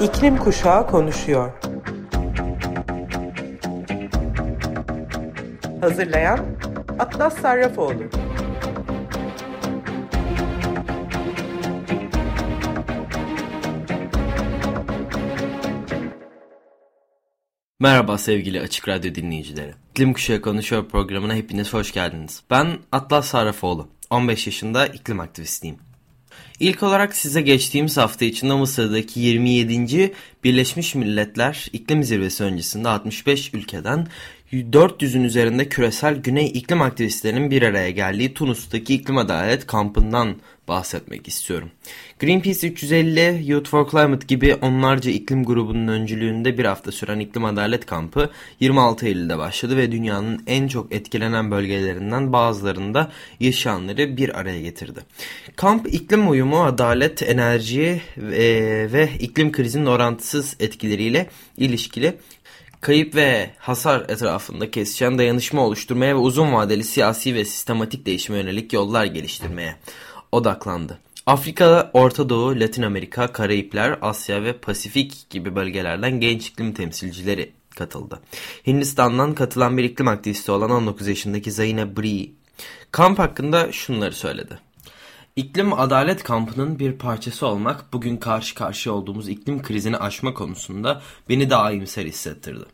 İklim Kuşağı konuşuyor. Hazırlayan Atlas Sarrafoğlu. Merhaba sevgili Açık Radyo dinleyicileri. İklim Kuşağı Konuşuyor programına hepiniz hoş geldiniz. Ben Atlas Sarrafoğlu. 15 yaşında iklim aktivistiyim. İlk olarak size geçtiğimiz hafta içinde Mısır'daki 27. Birleşmiş Milletler İklim Zirvesi öncesinde 65 ülkeden 400'ün üzerinde küresel güney iklim aktivistlerinin bir araya geldiği Tunus'taki iklim adalet kampından bahsetmek istiyorum. Greenpeace 350, Youth for Climate gibi onlarca iklim grubunun öncülüğünde bir hafta süren iklim adalet kampı 26 Eylül'de başladı ve dünyanın en çok etkilenen bölgelerinden bazılarında yaşayanları bir araya getirdi. Kamp iklim uyumu, adalet, enerji ve, ve iklim krizinin orantısız etkileriyle ilişkili kayıp ve hasar etrafında kesişen dayanışma oluşturmaya ve uzun vadeli siyasi ve sistematik değişime yönelik yollar geliştirmeye odaklandı. Afrika, Orta Doğu, Latin Amerika, Karayipler, Asya ve Pasifik gibi bölgelerden genç iklim temsilcileri katıldı. Hindistan'dan katılan bir iklim aktivisti olan 19 yaşındaki Zayne Bri, kamp hakkında şunları söyledi. İklim Adalet Kampı'nın bir parçası olmak bugün karşı karşıya olduğumuz iklim krizini aşma konusunda beni daha iyimser hissettirdi.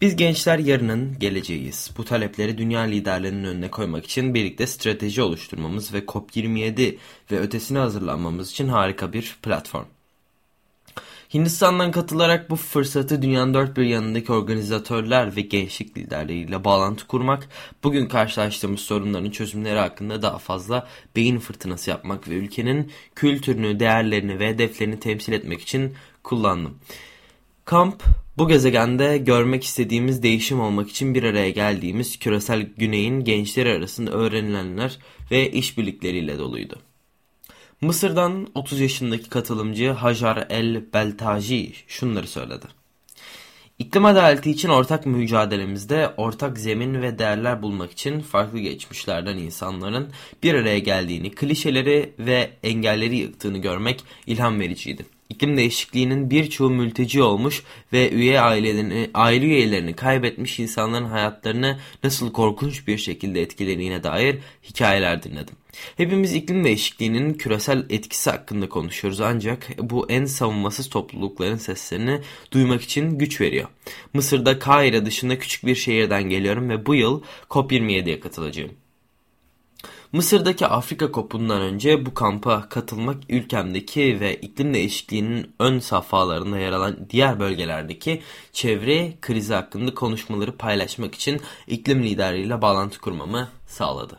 Biz gençler yarının geleceğiyiz. Bu talepleri dünya liderlerinin önüne koymak için birlikte strateji oluşturmamız ve COP27 ve ötesine hazırlanmamız için harika bir platform. Hindistan'dan katılarak bu fırsatı dünyanın dört bir yanındaki organizatörler ve gençlik liderleriyle bağlantı kurmak, bugün karşılaştığımız sorunların çözümleri hakkında daha fazla beyin fırtınası yapmak ve ülkenin kültürünü, değerlerini ve hedeflerini temsil etmek için kullandım. Kamp, bu gezegende görmek istediğimiz değişim olmak için bir araya geldiğimiz küresel güneyin gençleri arasında öğrenilenler ve işbirlikleriyle doluydu. Mısır'dan 30 yaşındaki katılımcı Hajar El Beltaji şunları söyledi. İklim adaleti için ortak mücadelemizde ortak zemin ve değerler bulmak için farklı geçmişlerden insanların bir araya geldiğini, klişeleri ve engelleri yıktığını görmek ilham vericiydi. İklim değişikliğinin birçoğu mülteci olmuş ve üye ailelerini, aile üyelerini kaybetmiş insanların hayatlarını nasıl korkunç bir şekilde etkilediğine dair hikayeler dinledim. Hepimiz iklim değişikliğinin küresel etkisi hakkında konuşuyoruz ancak bu en savunmasız toplulukların seslerini duymak için güç veriyor. Mısır'da Kahire dışında küçük bir şehirden geliyorum ve bu yıl COP27'ye katılacağım. Mısır'daki Afrika kopundan önce bu kampa katılmak ülkemdeki ve iklim değişikliğinin ön safhalarında yer alan diğer bölgelerdeki çevre krizi hakkında konuşmaları paylaşmak için iklim lideriyle bağlantı kurmamı sağladı.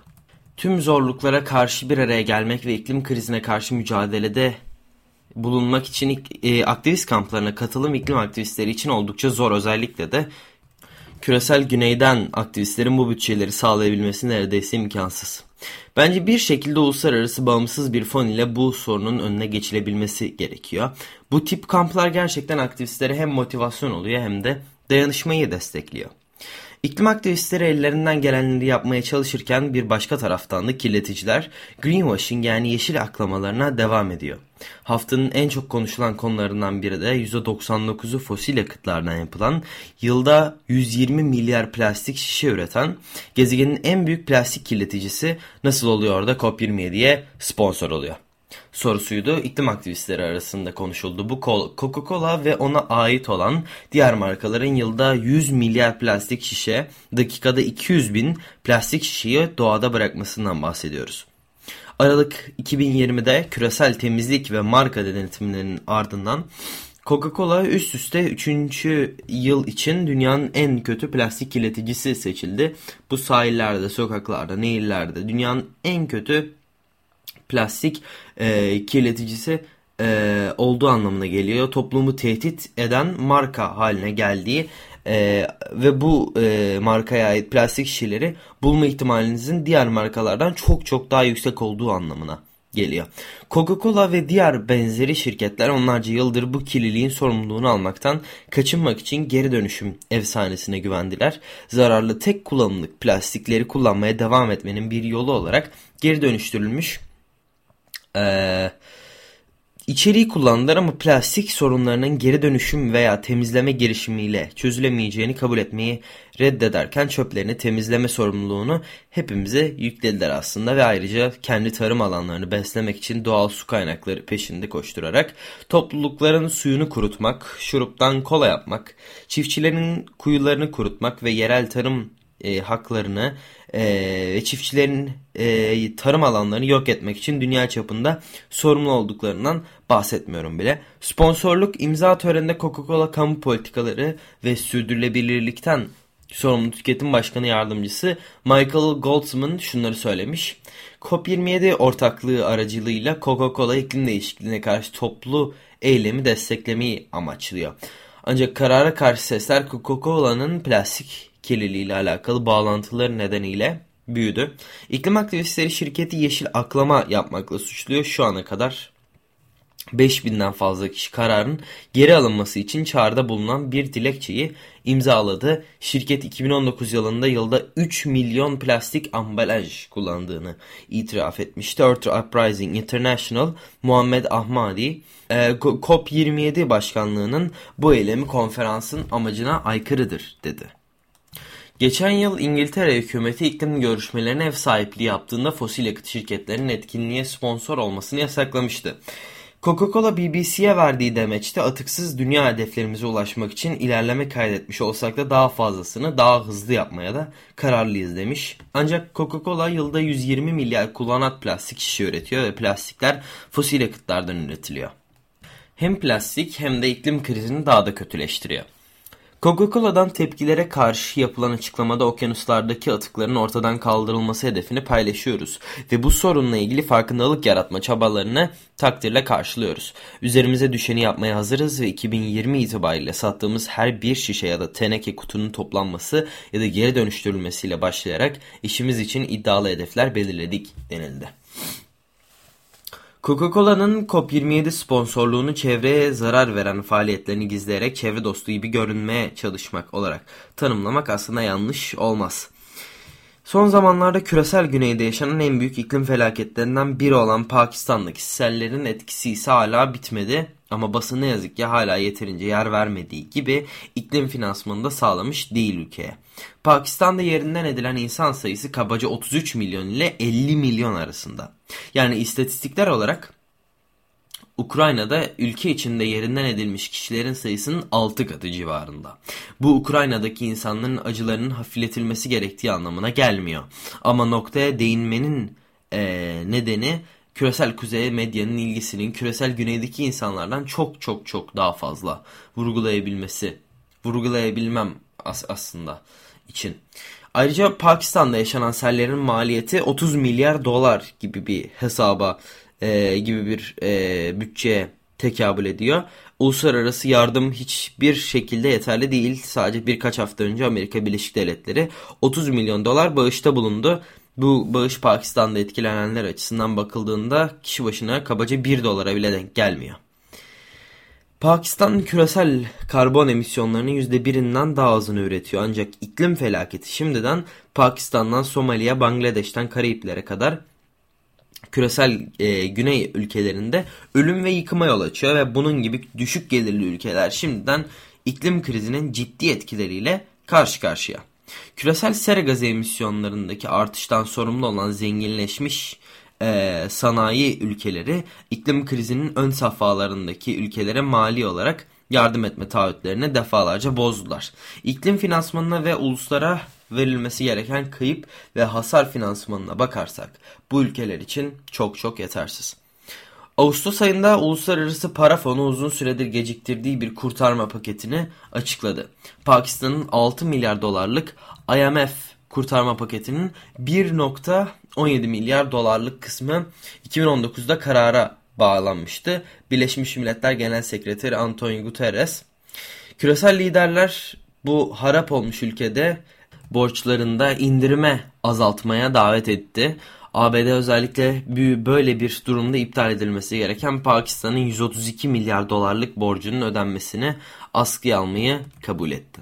Tüm zorluklara karşı bir araya gelmek ve iklim krizine karşı mücadelede bulunmak için e, aktivist kamplarına katılım iklim aktivistleri için oldukça zor özellikle de küresel güneyden aktivistlerin bu bütçeleri sağlayabilmesi neredeyse imkansız. Bence bir şekilde uluslararası bağımsız bir fon ile bu sorunun önüne geçilebilmesi gerekiyor. Bu tip kamplar gerçekten aktivistlere hem motivasyon oluyor hem de dayanışmayı destekliyor. İklim aktivistleri ellerinden gelenleri yapmaya çalışırken bir başka taraftan da kirleticiler greenwashing yani yeşil aklamalarına devam ediyor. Haftanın en çok konuşulan konularından biri de %99'u fosil yakıtlardan yapılan, yılda 120 milyar plastik şişe üreten, gezegenin en büyük plastik kirleticisi nasıl oluyor da COP27'ye sponsor oluyor sorusuydu. İklim aktivistleri arasında konuşuldu. Bu Coca-Cola ve ona ait olan diğer markaların yılda 100 milyar plastik şişe, dakikada 200 bin plastik şişeyi doğada bırakmasından bahsediyoruz. Aralık 2020'de küresel temizlik ve marka denetimlerinin ardından Coca-Cola üst üste 3. yıl için dünyanın en kötü plastik kirleticisi seçildi. Bu sahillerde, sokaklarda, nehirlerde dünyanın en kötü plastik e, kirleticisi e, olduğu anlamına geliyor. Toplumu tehdit eden marka haline geldiği e, ve bu e, markaya ait plastik şişeleri bulma ihtimalinizin diğer markalardan çok çok daha yüksek olduğu anlamına geliyor. Coca-Cola ve diğer benzeri şirketler onlarca yıldır bu kirliliğin sorumluluğunu almaktan kaçınmak için geri dönüşüm efsanesine güvendiler. Zararlı tek kullanımlık plastikleri kullanmaya devam etmenin bir yolu olarak geri dönüştürülmüş ee, İçeriği kullandılar ama plastik sorunlarının geri dönüşüm veya temizleme girişimiyle çözülemeyeceğini kabul etmeyi reddederken çöplerini temizleme sorumluluğunu hepimize yüklediler aslında ve ayrıca kendi tarım alanlarını beslemek için doğal su kaynakları peşinde koşturarak toplulukların suyunu kurutmak, şuruptan kola yapmak, çiftçilerin kuyularını kurutmak ve yerel tarım e, haklarını ve çiftçilerin e, tarım alanlarını yok etmek için dünya çapında sorumlu olduklarından bahsetmiyorum bile. Sponsorluk imza töreninde Coca-Cola kamu politikaları ve sürdürülebilirlikten sorumlu tüketim başkanı yardımcısı Michael Goldsman şunları söylemiş. COP27 ortaklığı aracılığıyla Coca-Cola iklim değişikliğine karşı toplu eylemi desteklemeyi amaçlıyor. Ancak karara karşı sesler Coca-Cola'nın plastik kirliliği ile alakalı bağlantıları nedeniyle büyüdü. İklim aktivistleri şirketi yeşil aklama yapmakla suçluyor. Şu ana kadar 5000'den fazla kişi kararın geri alınması için çağrıda bulunan bir dilekçeyi imzaladı. Şirket 2019 yılında yılda 3 milyon plastik ambalaj kullandığını itiraf etmişti. Earth Uprising International Muhammed Ahmadi e, COP27 başkanlığının bu eylemi konferansın amacına aykırıdır dedi. Geçen yıl İngiltere hükümeti iklim görüşmelerine ev sahipliği yaptığında fosil yakıt şirketlerinin etkinliğe sponsor olmasını yasaklamıştı. Coca-Cola BBC'ye verdiği demeçte atıksız dünya hedeflerimize ulaşmak için ilerleme kaydetmiş olsak da daha fazlasını daha hızlı yapmaya da kararlıyız demiş. Ancak Coca-Cola yılda 120 milyar kullanat plastik şişe üretiyor ve plastikler fosil yakıtlardan üretiliyor. Hem plastik hem de iklim krizini daha da kötüleştiriyor. Coca-Cola'dan tepkilere karşı yapılan açıklamada okyanuslardaki atıkların ortadan kaldırılması hedefini paylaşıyoruz ve bu sorunla ilgili farkındalık yaratma çabalarını takdirle karşılıyoruz. Üzerimize düşeni yapmaya hazırız ve 2020 itibariyle sattığımız her bir şişe ya da teneke kutunun toplanması ya da geri dönüştürülmesiyle başlayarak işimiz için iddialı hedefler belirledik denildi. Coca-Cola'nın COP27 sponsorluğunu çevreye zarar veren faaliyetlerini gizleyerek çevre dostu gibi görünmeye çalışmak olarak tanımlamak aslında yanlış olmaz. Son zamanlarda küresel güneyde yaşanan en büyük iklim felaketlerinden biri olan Pakistan'daki sellerin etkisi ise hala bitmedi ama basın ne yazık ki hala yeterince yer vermediği gibi iklim finansmanı da sağlamış değil ülkeye. Pakistan'da yerinden edilen insan sayısı kabaca 33 milyon ile 50 milyon arasında. Yani istatistikler olarak Ukrayna'da ülke içinde yerinden edilmiş kişilerin sayısının 6 katı civarında. Bu Ukrayna'daki insanların acılarının hafifletilmesi gerektiği anlamına gelmiyor. Ama noktaya değinmenin e, nedeni küresel kuzeye medyanın ilgisinin küresel güneydeki insanlardan çok çok çok daha fazla vurgulayabilmesi, vurgulayabilmem as aslında için. Ayrıca Pakistan'da yaşanan sellerin maliyeti 30 milyar dolar gibi bir hesaba e, gibi bir e, bütçeye tekabül ediyor. Uluslararası yardım hiçbir şekilde yeterli değil. Sadece birkaç hafta önce Amerika Birleşik Devletleri 30 milyon dolar bağışta bulundu. Bu bağış Pakistan'da etkilenenler açısından bakıldığında kişi başına kabaca 1 dolara bile denk gelmiyor. Pakistan küresel karbon emisyonlarının %1'inden daha azını üretiyor. Ancak iklim felaketi şimdiden Pakistan'dan Somali'ye, Bangladeş'ten Karayiplere kadar küresel e, güney ülkelerinde ölüm ve yıkıma yol açıyor ve bunun gibi düşük gelirli ülkeler şimdiden iklim krizinin ciddi etkileriyle karşı karşıya. Küresel sera gazı emisyonlarındaki artıştan sorumlu olan zenginleşmiş e, sanayi ülkeleri iklim krizinin ön safhalarındaki ülkelere mali olarak yardım etme taahhütlerini defalarca bozdular. İklim finansmanına ve uluslara verilmesi gereken kayıp ve hasar finansmanına bakarsak bu ülkeler için çok çok yetersiz. Ağustos ayında Uluslararası Para Fonu uzun süredir geciktirdiği bir kurtarma paketini açıkladı. Pakistan'ın 6 milyar dolarlık IMF kurtarma paketinin 1.17 milyar dolarlık kısmı 2019'da karara bağlanmıştı. Birleşmiş Milletler Genel Sekreteri Antonio Guterres, küresel liderler bu harap olmuş ülkede borçlarında indirime azaltmaya davet etti. ABD özellikle böyle bir durumda iptal edilmesi gereken Pakistan'ın 132 milyar dolarlık borcunun ödenmesini askıya almayı kabul etti.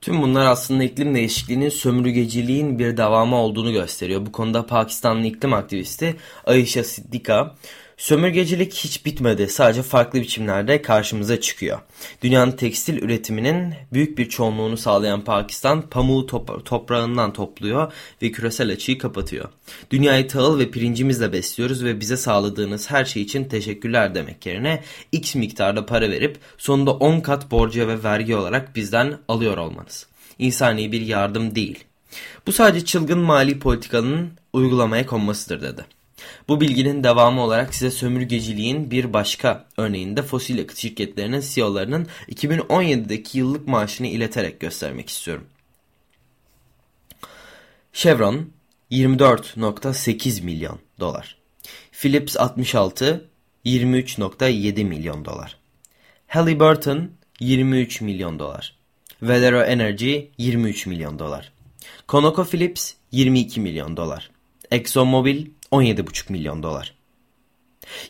Tüm bunlar aslında iklim değişikliğinin sömürgeciliğin bir devamı olduğunu gösteriyor. Bu konuda Pakistanlı iklim aktivisti Ayşe Siddika Sömürgecilik hiç bitmedi. Sadece farklı biçimlerde karşımıza çıkıyor. Dünyanın tekstil üretiminin büyük bir çoğunluğunu sağlayan Pakistan pamuğu top toprağından topluyor ve küresel açıyı kapatıyor. Dünyayı tahıl ve pirincimizle besliyoruz ve bize sağladığınız her şey için teşekkürler demek yerine x miktarda para verip sonunda 10 kat borca ve vergi olarak bizden alıyor olmanız. İnsani bir yardım değil. Bu sadece çılgın mali politikanın uygulamaya konmasıdır dedi. Bu bilginin devamı olarak size sömürgeciliğin bir başka örneğinde fosil yakıt şirketlerinin CEO'larının 2017'deki yıllık maaşını ileterek göstermek istiyorum. Chevron 24.8 milyon dolar. Philips 66 23.7 milyon dolar. Halliburton 23 milyon dolar. Valero Energy 23 milyon dolar. ConocoPhillips 22 milyon dolar. ExxonMobil 17,5 milyon dolar.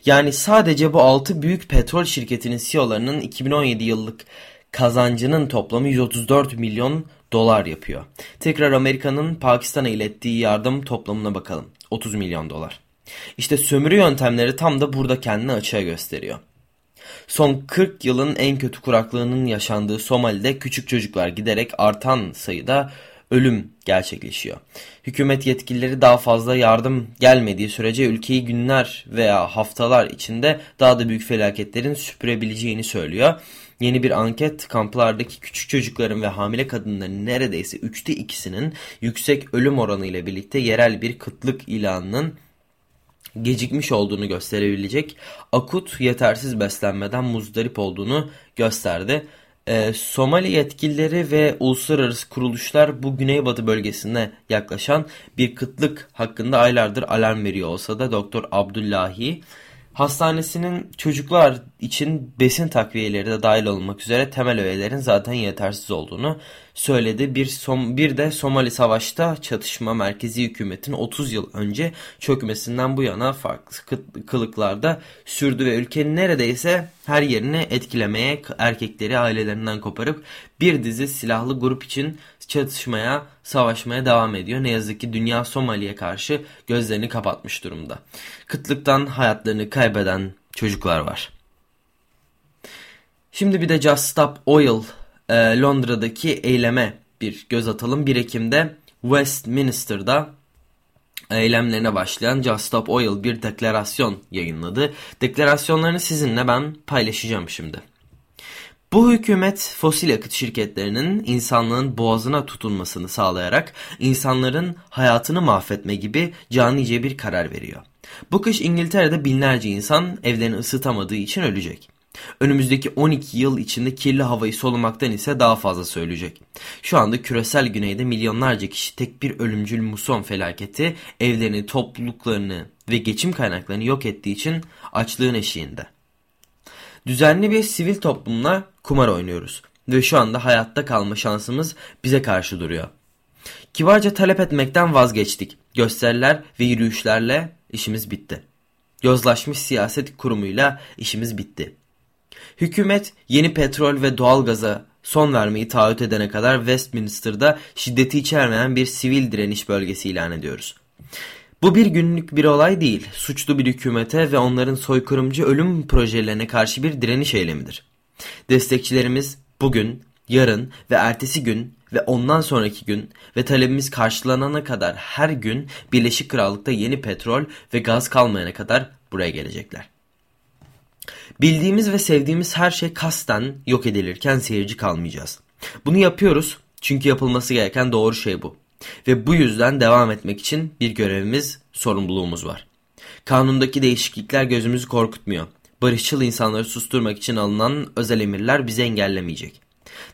Yani sadece bu 6 büyük petrol şirketinin CEO'larının 2017 yıllık kazancının toplamı 134 milyon dolar yapıyor. Tekrar Amerika'nın Pakistan'a ilettiği yardım toplamına bakalım. 30 milyon dolar. İşte sömürü yöntemleri tam da burada kendini açığa gösteriyor. Son 40 yılın en kötü kuraklığının yaşandığı Somali'de küçük çocuklar giderek artan sayıda ölüm gerçekleşiyor. Hükümet yetkilileri daha fazla yardım gelmediği sürece ülkeyi günler veya haftalar içinde daha da büyük felaketlerin süpürebileceğini söylüyor. Yeni bir anket kamplardaki küçük çocukların ve hamile kadınların neredeyse üçte ikisinin yüksek ölüm oranı ile birlikte yerel bir kıtlık ilanının gecikmiş olduğunu gösterebilecek akut yetersiz beslenmeden muzdarip olduğunu gösterdi. Ee, Somali yetkilileri ve uluslararası kuruluşlar bu güneybatı bölgesine yaklaşan bir kıtlık hakkında aylardır alarm veriyor olsa da Doktor Abdullahi Hastanesinin çocuklar için besin takviyeleri de dahil olmak üzere temel öğelerin zaten yetersiz olduğunu söyledi. Bir, Som bir de Somali Savaş'ta çatışma merkezi hükümetin 30 yıl önce çökmesinden bu yana farklı kılıklarda sürdü ve ülkenin neredeyse her yerini etkilemeye erkekleri ailelerinden koparıp bir dizi silahlı grup için çatışmaya, savaşmaya devam ediyor. Ne yazık ki dünya Somali'ye karşı gözlerini kapatmış durumda. Kıtlıktan hayatlarını kaybeden çocuklar var. Şimdi bir de Just Stop Oil e, Londra'daki eyleme bir göz atalım. 1 Ekim'de Westminster'da eylemlerine başlayan Just Stop Oil bir deklarasyon yayınladı. Deklarasyonlarını sizinle ben paylaşacağım şimdi. Bu hükümet fosil yakıt şirketlerinin insanlığın boğazına tutunmasını sağlayarak insanların hayatını mahvetme gibi canice bir karar veriyor. Bu kış İngiltere'de binlerce insan evlerini ısıtamadığı için ölecek. Önümüzdeki 12 yıl içinde kirli havayı solumaktan ise daha fazla söyleyecek. Şu anda küresel güneyde milyonlarca kişi tek bir ölümcül muson felaketi evlerini, topluluklarını ve geçim kaynaklarını yok ettiği için açlığın eşiğinde. Düzenli bir sivil toplumla kumar oynuyoruz ve şu anda hayatta kalma şansımız bize karşı duruyor. Kibarca talep etmekten vazgeçtik. Gösteriler ve yürüyüşlerle işimiz bitti. Yozlaşmış siyaset kurumuyla işimiz bitti. Hükümet yeni petrol ve doğalgaza son vermeyi taahhüt edene kadar Westminster'da şiddeti içermeyen bir sivil direniş bölgesi ilan ediyoruz. Bu bir günlük bir olay değil, suçlu bir hükümete ve onların soykırımcı ölüm projelerine karşı bir direniş eylemidir. Destekçilerimiz bugün, yarın ve ertesi gün ve ondan sonraki gün ve talebimiz karşılanana kadar her gün Birleşik Krallık'ta yeni petrol ve gaz kalmayana kadar buraya gelecekler. Bildiğimiz ve sevdiğimiz her şey kasten yok edilirken seyirci kalmayacağız. Bunu yapıyoruz çünkü yapılması gereken doğru şey bu. Ve bu yüzden devam etmek için bir görevimiz, sorumluluğumuz var. Kanundaki değişiklikler gözümüzü korkutmuyor. Barışçıl insanları susturmak için alınan özel emirler bizi engellemeyecek.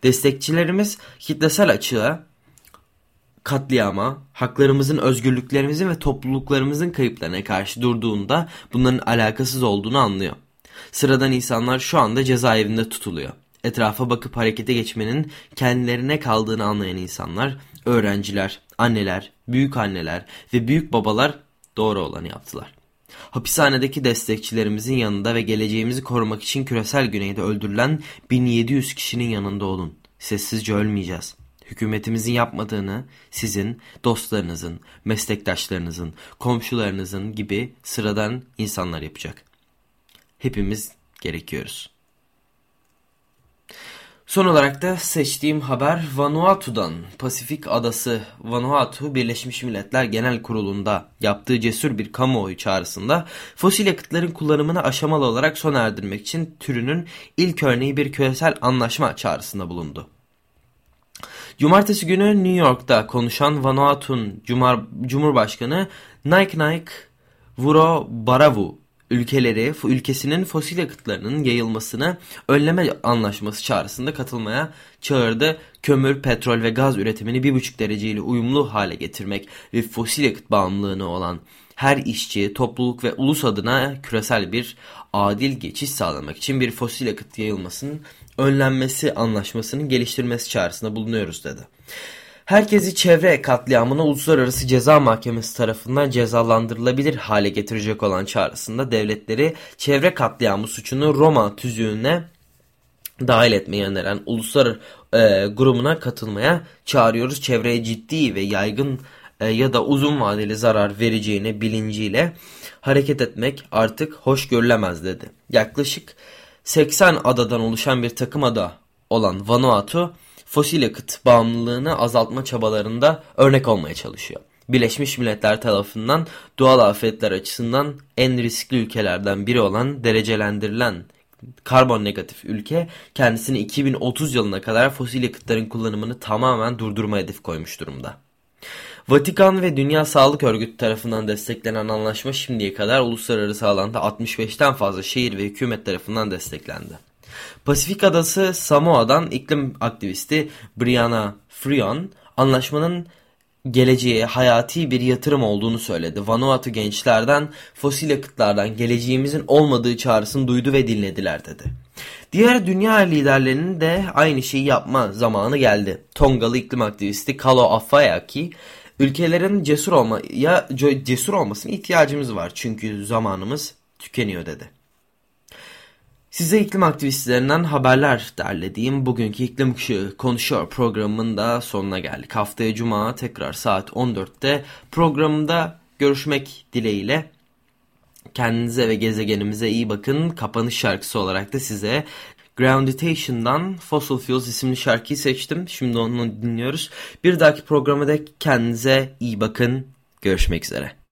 Destekçilerimiz kitlesel açığa, katliama, haklarımızın, özgürlüklerimizin ve topluluklarımızın kayıplarına karşı durduğunda bunların alakasız olduğunu anlıyor. Sıradan insanlar şu anda cezaevinde tutuluyor. Etrafa bakıp harekete geçmenin kendilerine kaldığını anlayan insanlar, öğrenciler, anneler, büyük anneler ve büyük babalar doğru olanı yaptılar. Hapishanedeki destekçilerimizin yanında ve geleceğimizi korumak için küresel güneyde öldürülen 1700 kişinin yanında olun. Sessizce ölmeyeceğiz. Hükümetimizin yapmadığını sizin, dostlarınızın, meslektaşlarınızın, komşularınızın gibi sıradan insanlar yapacak. Hepimiz gerekiyoruz. Son olarak da seçtiğim haber Vanuatu'dan. Pasifik adası Vanuatu Birleşmiş Milletler Genel Kurulu'nda yaptığı cesur bir kamuoyu çağrısında fosil yakıtların kullanımını aşamalı olarak sona erdirmek için türünün ilk örneği bir küresel anlaşma çağrısında bulundu. Cumartesi günü New York'ta konuşan Vanuatu'nun Cumhurbaşkanı Nike Nike Vuro Baravu ülkeleri ülkesinin fosil yakıtlarının yayılmasını önleme anlaşması çağrısında katılmaya çağırdı. Kömür, petrol ve gaz üretimini 1,5 dereceyle uyumlu hale getirmek ve fosil yakıt bağımlılığını olan her işçi, topluluk ve ulus adına küresel bir adil geçiş sağlamak için bir fosil yakıt yayılmasının önlenmesi anlaşmasının geliştirmesi çağrısında bulunuyoruz dedi. Herkesi çevre katliamına Uluslararası Ceza Mahkemesi tarafından cezalandırılabilir hale getirecek olan çağrısında devletleri çevre katliamı suçunu Roma tüzüğüne dahil etmeyi öneren uluslar e, grubuna katılmaya çağırıyoruz. Çevreye ciddi ve yaygın e, ya da uzun vadeli zarar vereceğini bilinciyle hareket etmek artık hoş görülemez dedi. Yaklaşık 80 adadan oluşan bir takım ada olan Vanuatu fosil yakıt bağımlılığını azaltma çabalarında örnek olmaya çalışıyor. Birleşmiş Milletler tarafından doğal afetler açısından en riskli ülkelerden biri olan derecelendirilen karbon negatif ülke kendisini 2030 yılına kadar fosil yakıtların kullanımını tamamen durdurma hedef koymuş durumda. Vatikan ve Dünya Sağlık Örgütü tarafından desteklenen anlaşma şimdiye kadar uluslararası alanda 65'ten fazla şehir ve hükümet tarafından desteklendi. Pasifik adası Samoa'dan iklim aktivisti Brianna Frion anlaşmanın geleceğe hayati bir yatırım olduğunu söyledi. Vanuatu gençlerden fosil yakıtlardan geleceğimizin olmadığı çağrısını duydu ve dinlediler dedi. Diğer dünya liderlerinin de aynı şeyi yapma zamanı geldi. Tongalı iklim aktivisti Kalo Afayaki ülkelerin cesur olma ya cesur olmasına ihtiyacımız var çünkü zamanımız tükeniyor dedi. Size iklim aktivistlerinden haberler derlediğim bugünkü iklim kuşu konuşuyor programının da sonuna geldik. Haftaya cuma tekrar saat 14'te programda görüşmek dileğiyle. Kendinize ve gezegenimize iyi bakın. Kapanış şarkısı olarak da size Grounditation'dan Fossil Fuels isimli şarkıyı seçtim. Şimdi onu dinliyoruz. Bir dahaki programda kendinize iyi bakın. Görüşmek üzere.